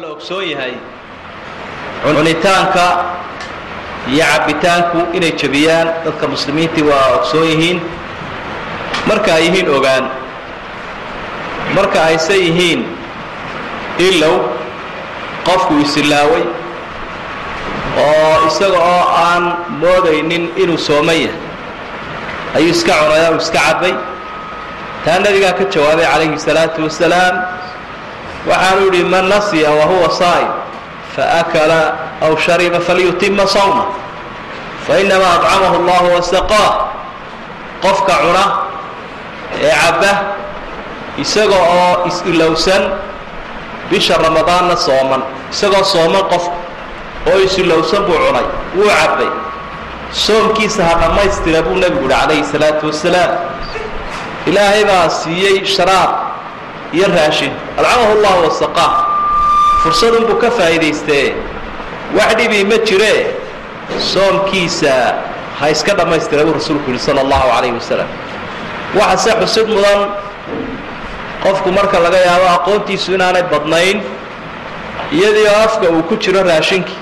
la ogsoon yahay cunitaanka iyo cabbitaanku inay jebiyaan dadka muslimiintii waa ogsoon yihiin. Marka ay yihiin ogaan marka ayse yihiin ilow qofku isilaaway oo isaga oo aan moodaynin inuu sooman yahay ayuu iska cunaya uu iska cabbay. Taa nebigaa ka jawaabay calayhi salaatu wasalaam waxaanu yidhi man nasiya wahuwa saa'im faakala aw shariba falyutima sawma fainamaa acamahu allahu wasaqaah qofka cuna ee cabba isaga oo is-ilowsan bisha ramadaanna sooman isagoo sooman qofka oo is-ilowsan buu cunay wuu cabbay. Soomkiisa ha dhammaystira buu nebigu yihi calayhi salaatu wasalaam ilaahay baa siiyey sharaab iyo raashin. Alcamahu llahu wasaqaah fursadunbuu ka faa'iidaystee. Wax dhibii ma jiree soomkiisa ha iska dhammaystira buu rasuulku yihi sala allahu calayhi wasalam waxase xusid mudan. Qofku marka laga yaabo aqoontiisu inaanay badnayn iyadii afka uu ku jiro raashinkii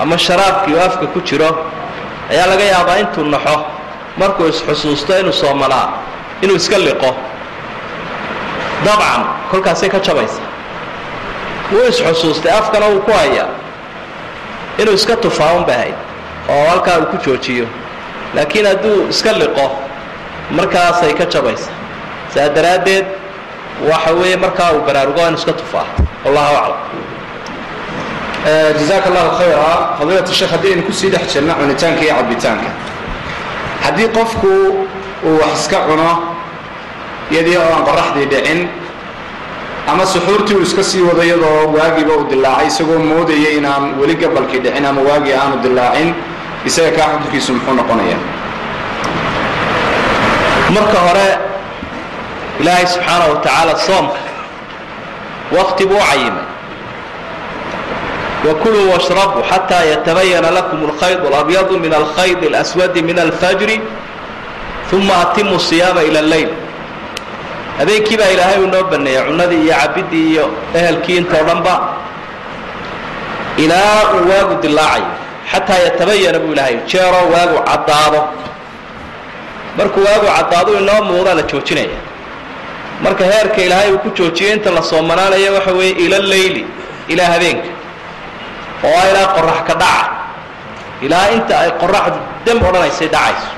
ama sharaabkii oo afka ku jiro ayaa laga yaabaa intuu naxo. Markuu isxusuusto inuu soomanaa inuu iska liqo dabcan kolkaasay ka jabaysa. Wuu isxusuustay afkana wuu ku hayaa. Inuu iska tufaa un bahayd oo halkaa uu ku joojiyo. Laakiin hadduu iska liqo markaasay ka jabaysa. Saa daraaddeed waxa weeye markaa uu baraarugo inu iska tufaa. Wallahu aclam. Jazaaka allahu khayra. Fadiilat sheekh haddii aynu ku sii dhex jirno cunitaanka iyo cabbitaanka. Haddii qofku uu wax iska cuno iyadii oo aan qoraxdii dhicin ama suxuurtii uu iska sii wado iyadoo waagiiba u dilaacay isagoo moodaya inaan weli gabalkii dhicin ama waagii aanu dilaacin isaga kaa xukunkiisu muxuu noqonaya marka hore ilaahay subxaana wa tacaala soomka wakti buu cayimay وكلوا واشربوا حتى يتبين لكم الخيط الأبيض من الخيط الأسود من الفجر ثم أتموا الصيام إلى الليل habeenkii baa ilaahay uu noo baneeyey cunadii iyo cabidii iyo ehelkii intoo dhanba. Ilaa uu waagu dilaacayo xataa yatabayana buu ilaahay jeeroo waagu caddaado. Markuu waagu caddaado inoo muuqdaa la joojinaya. Marka heerka ilaahay uu ku joojiyey inta la soomanaanayo waxa weeye ila leyli ilaa habeenka. Oo a ilaa qorax ka dhaca. Ilaa inta ay qoraxdu dam odhanaysay dhacayso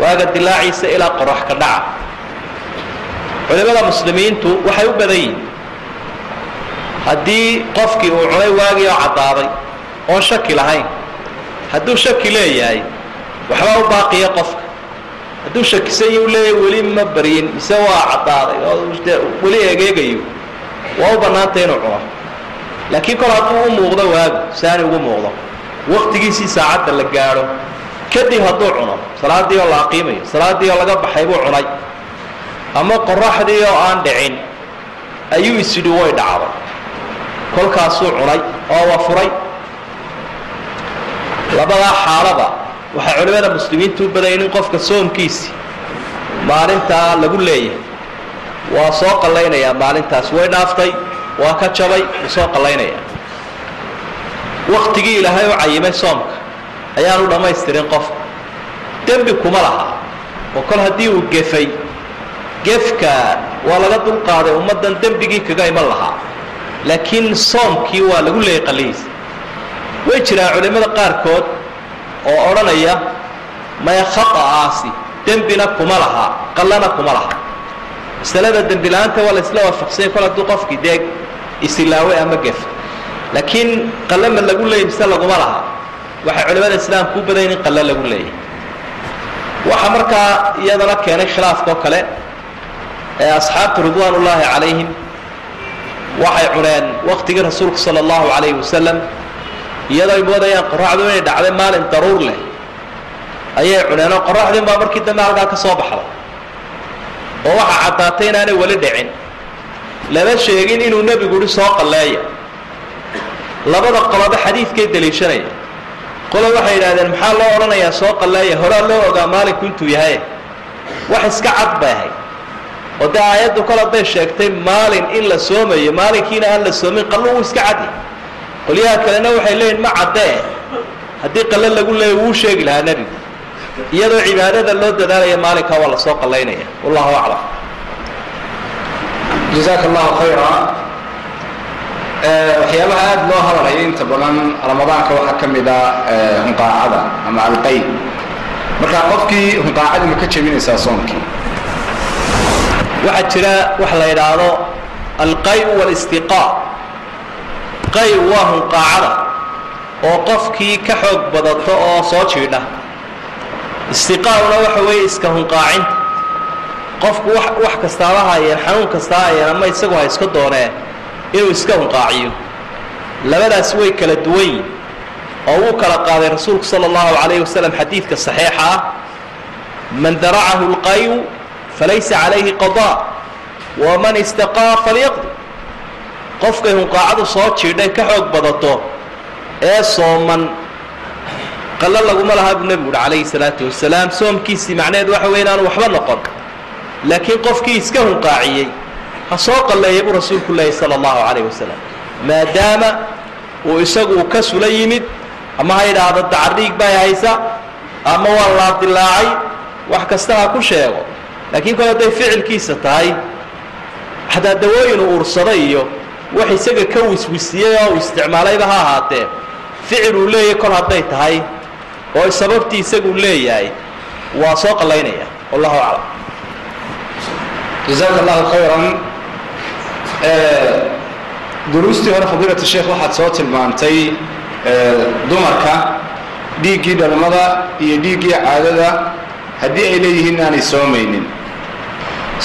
waaga dilaaciisa ilaa qorax ka dhaca culimada muslimiintu waxay u badan yihiin haddii qofkii uu cunay waagii oo caddaaday oon shaki lahayn hadduu shaki leeyahay waxbaa u baaqiya qofka. Hadduu shakisan u leeyahay weli ma baryin mise waa caddaaday oo weli egeegayo waa u bannaantay inuu cuno. Laakiin kol hadduu u muuqdo waagu saani ugu muuqdo waktigiisii saacadda la gaadho kadib hadduu cuno salaaddii oo la aqiimayo salaaddii oo laga baxay buu cunay ama qoraxdii oo aan dhicin ayuu isidhi way dhacday. Kolkaasuu cunay oo waa furay labadaa xaalada waxay culimmada muslimiintu u badayn in qofka soomkiisi maalintaa lagu leeyahay. Waa soo qallaynayaa maalintaas. Way dhaaftay waa ka jabay wuu soo qallaynayaa. Waktigii ilaahay u cayimay soomka ayaanu dhammaystirin qofka dembi kuma laha oo kol haddii uu gefay gefka waa laga dulqaaday ummaddan dembigii kaga iman lahaa. Laakiin soomkii waa lagu leeyay qallihiisa way jiraan culimmada qaarkood oo odhanaya maya khata'aasi dembina kuma laha qallana kuma laha. Masalada dembi la'aanta waa la isla waafaqsanya kol hadduu qofkii dee isilaawe ama gef. Laakiin qalle ma lagu leeyay mise laguma laha. Waxay culimmada islaamku u badayn in qalle lagu leeyay. Waxaa markaa iyadana keenay khilaafkaoo kale ee asxaabtu ridwaan ullaahi calayhim waxay cuneen waktigii rasuulku sala allahu calayhi wasalam iyadoo ay moodayaan qoraxdu inay dhacday maalin daruur leh ayay cuneen oo qoraxdiin baa markii dambe halkaa ka soo baxday oo waxaa caddaatay inaanay weli dhicin lama sheegin inuu nebigu ihi soo qalleeya. Labada qoloba xadiidkay daliishanaya qolo waxay yidhahdeen maxaa loo odhanayaa soo qalleeya? Horaa loo ogaa maalinku intuu yahay? Wax iska cad bay ahayd oo aayaddu kol sheegtay maalin in la soomayo maalinkiina aan la soomin qallo wuu iska caddi. Qolyaha kalena waxay leeyihiin ma caddee haddii qalle lagu leeya wuu sheegi lahaa nebigu. Iyadoo cibaadada loo dadaalaya maalinkaa waa la soo qallaynaya wallahu aclam. Jazaaka allahu khayra waxyaabaha aada loo hadalhayo inta badan ramadaanka waxaa ka mid a hunqaacada ama alqay marka qofkii hunqaacadii ma ka jebinaysaa soomkii waxaa jira waxa la yidhaahdo alqay walistiqaa. Qay waa hunqaacada oo qofkii ka xoog badato oo soo jiidha. Istiqaa'una waxa weeye iska hunqaacinta qofku wax kastaaba hayeen xanuun kastaa hayeen ama isagu ha iska doonee inuu iska hunqaaciyo. Labadaas way kala duwan yihiin oo wuu kala qaaday rasuulku sala allahu calayh wasalam xadiidka saxiixa man daracahu lqayu falaysa calayhi qadaa waman istaqaa falyaqdi qofkay hunqaacadu soo jiidhay ka xoog badato ee sooman qallo laguma lahaa buu nebigu uhi calayhi salaatu wasalaam soomkiisii macnaheed waxa weya inaanu waxba noqon laakiin qofkii iska hunqaaciyey ha soo qalleeya buu rasuulku leeyahy sala allahu calayh wasalam maadaama uu isagu ka sula yimid ama ha yidhaahdo dacardhiig bay haysa ama waa laabdilaacay wax kasta ha ku sheego laakiin kol hadday ficilkiisa tahay xataa dawooyinu uursaday iyo wax isaga ka wiswisiyey oo isticmaalayba ha ahaatee ficil uu leeyahay kol hadday tahay oo sababtii isaguu leeyahay waa soo qallaynaya. Wallahu aclam. Jazaaka allahu khayran duruustii hore fadiilat sheekh waxaad soo tilmaantay dumarka dhiiggii dhalmada iyo dhiiggii caadada haddii ay leeyihiin aanay soomaynin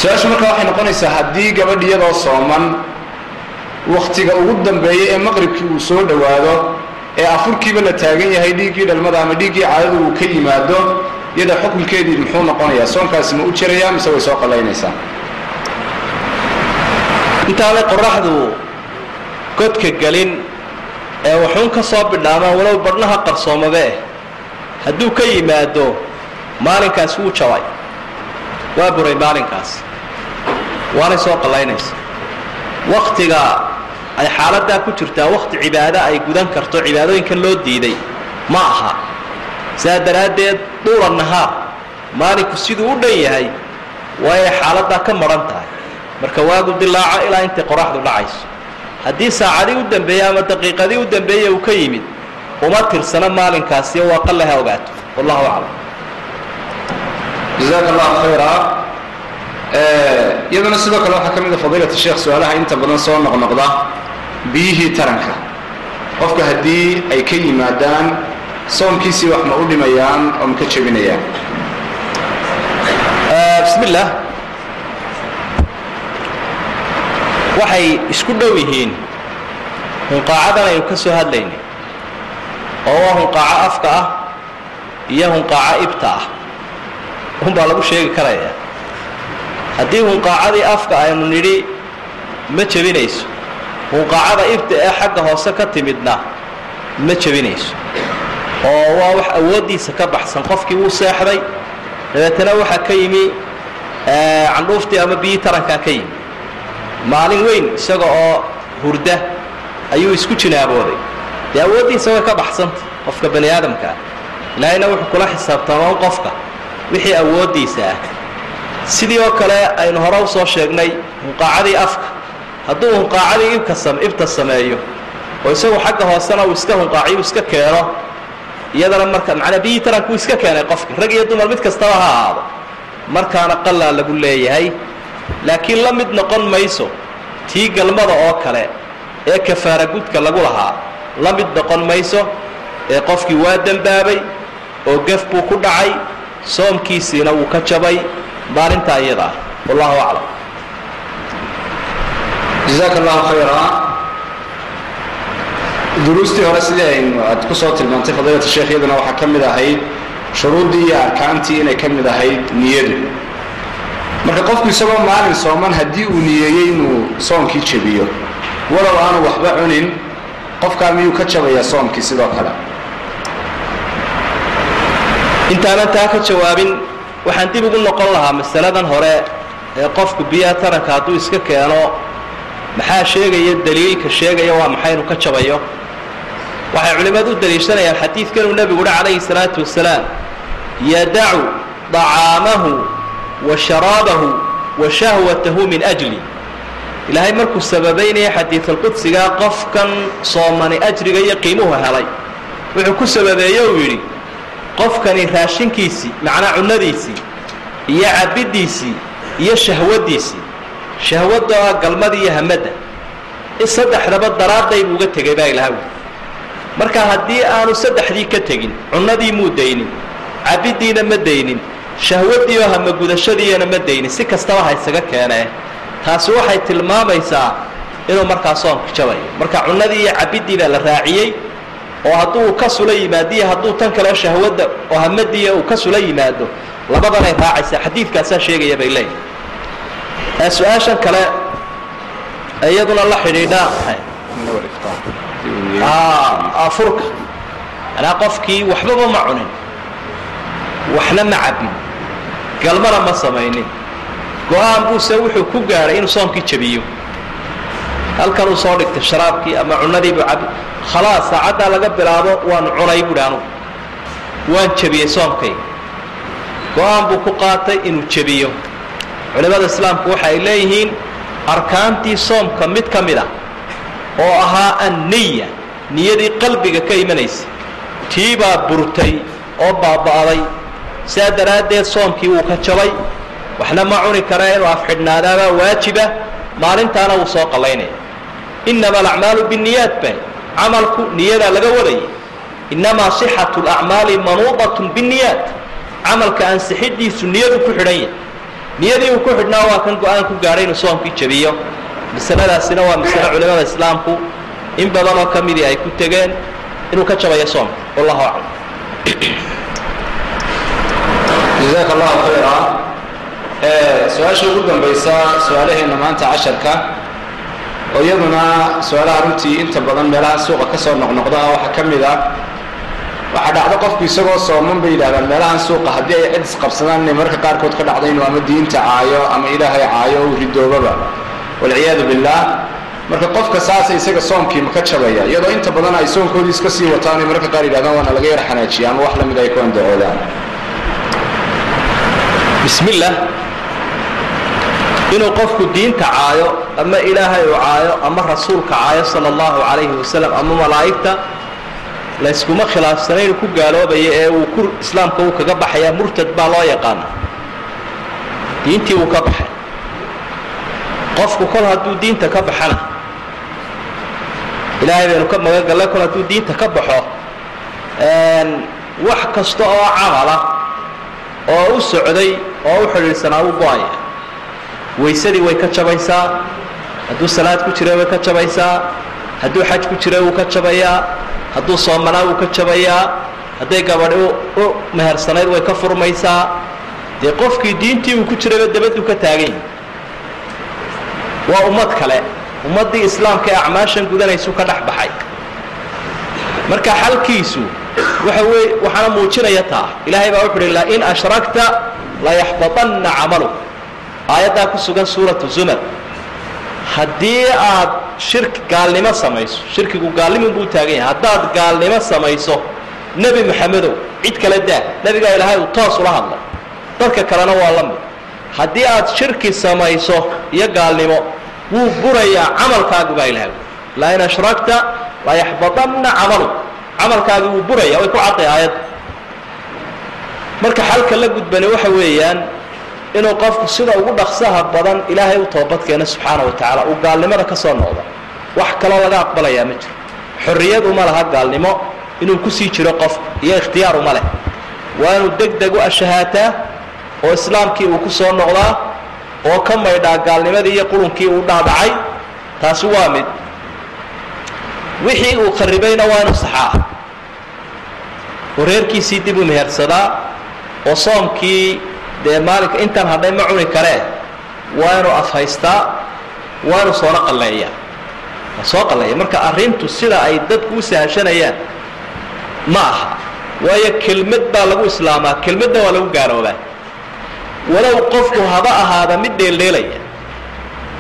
su'aashu markaa waxay noqonaysaa haddii gabadh iyadoo sooman wakhtiga ugu dambeeya ee maqribkii uu soo dhowaado ee afurkiiba la taagan yahay dhiiggii dhalmada ama dhiiggii caadada uu ka yimaado iyada xukunkeedii muxuu noqonayaa? Soonkaasi ma u jirayaa mise way soo qallaynaysaa? Intaanay qoraxdu godka gelin ee waxuun ka soo bidhaamaan walow badhnaha qarsoomabe eh hadduu ka yimaado maalinkaas wuu jabay waa buray maalinkaas. Waanay soo qallaynaysa wakhtiga ay xaaladdaa ku jirtaa wakhti cibaado ay gudan karto cibaadooyinkan loo diiday ma aha. Sidaa daraaddeed duula nahaar. Maalinku siduu u dhan yahay waa inay xaaladdaa ka madhan tahay. Marka waagu dilaaco ilaa intay qoraxdu dhacayso. Haddii saacadii u dambeeyey ama daqiiqadii u dambeeye uu ka yimid uma tirsano maalinkaasi waa qalle ha ogaato. Wallahu aclam jazaaka allahu khayra iyaduna sidoo kale waxaa ka mid a fadiilat sheekh su'aalaha inta badan soo noqnoqda biyihii taranka. Qofka haddii ay ka yimaadaan soomkiisii wax ma u dhimayaan oo ma ka jebinayaan. Bismi illaah waxay isku dhow yihiin hunqaacadan aynu ka soo hadlaynay oo waa hunqaaco afka ah iyo hunqaaco ibta ah unbaa lagu sheegi karaya. Haddii hunqaacadii afka aynu nidhi ma jebinayso. Hunqaacada ibta ee xagga hoose ka timidna ma jebinayso. Oo waa wax awooddiisa ka baxsan. Qofkii wuu seexday dabeetana waxaa ka yimi candhuuftii ama biyii tarankaa ka yimi. Maalin weyn isaga oo hurda ayuu isku jinaabooday. Dee awooddiisa way ka baxsanta qofka bani aadamkaa ilaahayna wuxuu kula xisaabtamaa qofka wixii awooddiisa ah. Sidii oo kale aynu hore u soo sheegnay hunqaacadii afka. Hadduu hunqaacadii ibka ibta sameeyo oo isagu xagga hoosena uu iska hunqaaciyo iska keeno iyadana marka macnaa biyii tarankuu iska keenay qofki rag iyo dumar mid kastaba ha ahaado. Markaana qallaa lagu leeyahay laakiin la mid noqon mayso tii galmada oo kale ee kafaara gudka lagu lahaa. La mid noqon mayso ee qofkii waa dembaabay oo gaf buu ku dhacay soomkiisiina wuu ka jabay maalintaa iyada ah. Wallahu aclam. Jazaaka allahu khayra duruustii hore aynu aad ku soo tilmaantay fadiilata sheekh iyaduna waxaa ka mid ahayd shuruuddii iyo arkaantii inay ka mid ahayd niyadu. Marka qofku isagoo maalin sooman haddii uu niyeeyey inuu soomkii jebiyo walow aanu waxba cunin qofkaa miyuu ka jabayaa soomkii sidoo kale intaanan taa ka jawaabin waxaan dib ugu noqon lahaa masaladan hore ee qofku biyaha taranka hadduu iska keeno maxaa sheegaya daliilka sheegaya waa maxay inuu ka jabayo? Waxay culimmadu u daliishanayaan xadiidkanuu nebigu uhi calayhi salaatu wasalaam yadacu dacaamahu wa sharaabahu wa shahwatahu min ajli. Ilaahay markuu sababaynaya xadiidalqudsigaa qofkan soomani ajriga iyo qiimuhu helay wuxuu ku sababeeye uu yidhi qofkani raashinkiisii macnaa cunnadiisii iyo cabiddiisii iyo shahwaddiisii shahwadda galmadii iyo hamadda saddexdaba daraadday buu uga tegay baa ilaha wi marka haddii aanu saddexdii ka tegin cunnadii muu daynin cabiddiina ma daynin shahwaddiioo hamagudashadiina ma daynin si kastaba ha isaga keenee. Taasi waxay tilmaamaysaa inuu markaa soomka jabayo marka cunnadii iyo cabiddii baa la raaciyey oo hadduu ka sula yimaadiyo hadduu tan kaleo shahwadda oo hamadiya uu ka sula yimaado labadanay raacaysaa xadiidkaasaa sheegaya bay leeyihi su'aashan kale iyaduna la xidhiidha. Afurka. Manaa qofkii waxbaba ma cunin. Waxna ma cabbin. Galmana ma samaynin. Go'aan buuse wuxuu ku gaadhay inuu soomkii jabiyo. Halkan uu soo dhigtay sharaabkii ama cunadiibuu cabi khalaas saacaddaa laga bilaabo waan cunay buuhi anugu waan jebiyey soomkayga go'aan buu ku qaatay inuu jebiyo culimmada islaamku waxa ay leeyihiin arkaantii soomka mid ka mid ah oo ahaa anniya niyadii qalbiga ka imanaysa tii baa burtay oo baaba'day sidaa daraaddeed soomkii wuu ka jabay waxna ma cuni kara inuu afxidhnaadaabaa waajiba maalintaana wuu soo qallaynaya innama alacmaalu binniyaat bay camalku niyadaa laga wadaya innamaa sixatu lacmaali manuudatun binniyaat camalka ansixiddiisu niyadu ku xidhan yahay. Niyadii uu ku xidhnaa waa kan go'aan ku gaadhay inuu soomkii jabiyo. Masaladaasina waa masale culimada islaamku in badan oo ka midii ay ku tegeen inuu ka jabayo soomka wallahu aclam jazaaka allahu khayra su'aasha ugu dambaysa su'aalaheena maanta casharka oo iyaduna su'aalaha runtii inta badan meelaha suuqa ka soo noqnoqda waxaa ka mid ah waxaa dhacdo qofku isagoo sooman bay yidhahdaan meelahan suuqa haddii ay cid isqabsadaan inay marka qaarkood ka dhacdo inuu ama diinta caayo ama ilaahay caayo uu ridoobaba. Walciyaadu billaah marka qofka saasa isaga soomkii ma ka jabaya iyadoo inta badan ay soonkoodii iska sii wataan ay marka qaar yidhahdaan waana laga yar xanaajiya ama wax la mid ay ku andacoodaan bismillah. Inuu qofku diinta caayo ama ilaahay uu caayo ama rasuulka caayo sala allahu calayhi wasalam ama malaa'igta layskuma khilaafsana inuu ku gaaloobaya ee uu ku islaamka uu kaga baxaya murtad baa loo yaqaana diintii uu ka baxay. Qofku kol hadduu diinta ka baxana ilaahay baynu ka magan gallay kol hadduu diinta ka baxo wax kasta oo camala oo u socday oo u xidhiidhsanaa u go'aya. Waysadii way ka jabaysaa hadduu salaad ku jira way ka jabaysaa hadduu xaj ku jira wuu ka jabayaa hadduu soomanaa wuu ka jabayaa hadday gabadhi u mehersanayd way ka furmaysaa. Dee qofkii diintii uu ku jirayba dabaduu ka taagan yahi waa ummad kale ummaddii islaamka ee acmaashan gudanaysu ka dhex baxay. Marka xalkiisu waxa wey waxaana muujinaya taa ilaahay baa wuxu uhi lain ashrakta layaxbaطanna camalu aayaddaa ku sugan suuratu zumar haddii aad shirki gaalnimo samayso shirkigu gaalnimin buu taagan yahay. Haddaad gaalnimo samayso nebi maxamedow cid kale daa. Nebigaa ilaahay uu toos ula hadlay. Dadka kalena waa la mid. Haddii aad shirki samayso iyo gaalnimo wuu burayaa camalkaagu baa ilahay lain ashrakta layaxbaطanna camalu. Camalkaagi wuu buraya way ku cadday aayadda marka xalka la gudbani waxa weeyaan inuu qofku sida ugu dhaqsaha badan ilaahay u toobadkeeno subxaana wa tacaala uu gaalnimada ka soo noqdo. Wax kaloo laga aqbalayaa ma jiro. Xorriyad uma laha gaalnimo inuu ku sii jiro qofku iyo ikhtiyaar uma leh. Waa inuu deg deg u ashahaataa oo islaamkii uu ku soo noqdaa oo ka maydhaa gaalnimadii iyo qurunkii uu dhaadhacay taasi waa mid. Wixii uu kharibayna waa inuu saxaa. Oo reerkiisii dib u mehersadaa oo soomkii dee maalinka intaan hadhay ma cuni karee waa inuu afhaystaa waa soona qalleeyaa soo qalleeya marka arrintu sida ay dadku u sahashanayaan ma aha. Waayo kelmad baa lagu islaamaa kelmadna waa lagu gaaloobaa walow qofku haba ahaada mid dheeldheelaya.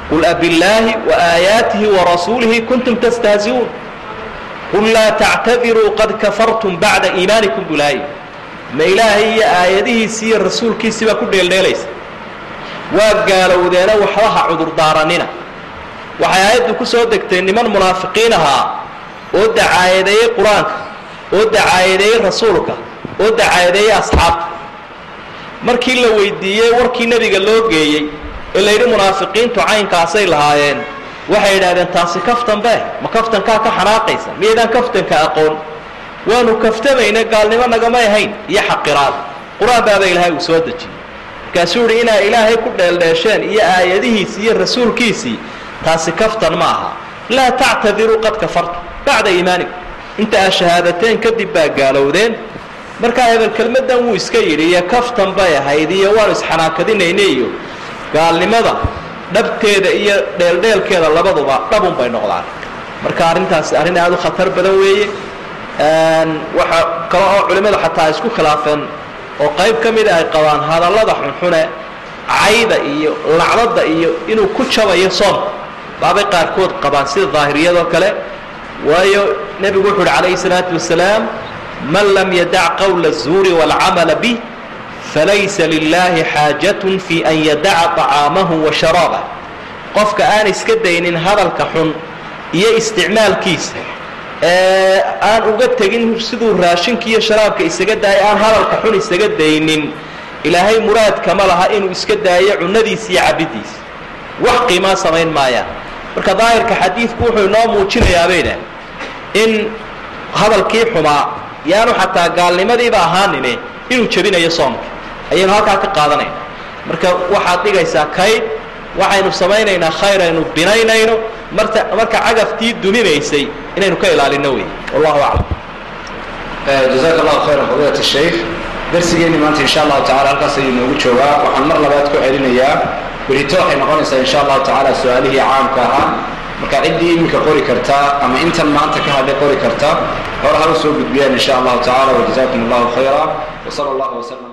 Qul abillaahi waaayaatihi warasuulihi kuntum tastahzi'uun. Qul laa tactadiruu qad kafartum bacda iimaanikum bulaayi ma ilaahay iyo aayadihiisi iyo rasuulkiisii baa ku dheeldheelaysa. Waa gaalowdeena waxba ha cudurdaaranina. Waxay aayaddu ku soo degtay niman munaafiqiin ahaa oo dacaayadeeyey qur'aanka oo dacaayadeeyey rasuulka oo dacaayadeeyey asxaabta. Markii la weydiiyey warkii nebiga loo geeyey ee la yidhi munaafiqiintu caynkaasay lahaayeen. Waxay yidhahdeen taasi kaftan be ma kaftankaa ka xanaaqaysa? Miyaydaan kaftanka aqoon waanu kaftamayna gaalnimo nagamay ahayn iyo xaqiraad. Qur'aan baaba ilaahay uu soo dejiyey. Markaasuu yihi inaa ilaahay ku dheeldheesheen iyo aayadihiisii iyo rasuulkiisii taasi kaftan ma aha. Laa tactadiruu qad kafartu. Bacda iimaanikum. Inta aad shahaadateen kadib baa gaalowdeen. Markaa hebel kelmaddan wuu iska yidhi iyo kaftan bay ahayd iyo waanu isxanaakadinayna iyo gaalnimada dhabteeda iyo dheeldheelkeeda labaduba dhabun bay noqdaan. Marka arrintaasi arrin aada u khatar badan weeye waxa kale oo culimmadu xataa isku khilaafeen oo qayb ka mida ay qabaan hadallada xunxune cayda iyo lacdada iyo inuu ku jabayo soomka baabay qaarkood qabaan sida daahiriyadoo kale waayo nebigu wuxu uhi calayhi salaatu wasalaam man lam yadac qawla الzuuri wاlcamala bih falaysa lilaahi xaajatun fi an yadaca طacaamahu wa sharaabah qofka aan iska daynin hadalka xun iyo isticmaalkiisa ee aan uga tegin siduu raashinka iyo sharaabka isaga daaya aan hadalka xun isaga daynin. Ilaahay muraadkama laha inuu iska daayo cunadiisa iyo cabiddiisa wax qiimaa samayn maayaan marka daahirka xadiidku wuxuu inoo muujinayaa bay dhah in hadalkii xumaa yaanu xataa gaalnimadiiba ahaanine inuu jebinayo soomka. Ayaynu halkaa ka qaadanayna marka waxaad dhigaysaa kayd waxaynu samaynaynaa khayr aynu binaynayno marka cagaftii duminaysay inaynu ka ilaalino wey wallahu aclam. Jazaaka allahu khayran fadiilat shaykh. Darsigeenni maanta insha allahu tacala halkaas ayuu noogu joogaa waxaan mar labaad ku celinayaa berito waxay noqonaysaa insha allahu tacaala su'aalihii caamka ahaa marka ciddii iminka qori kartaa ama intan maanta ka hadhay qori karta hore ha u soo gudbiyaan insha allahu tacala wajazakum allahu khayra wsala allahu wasalam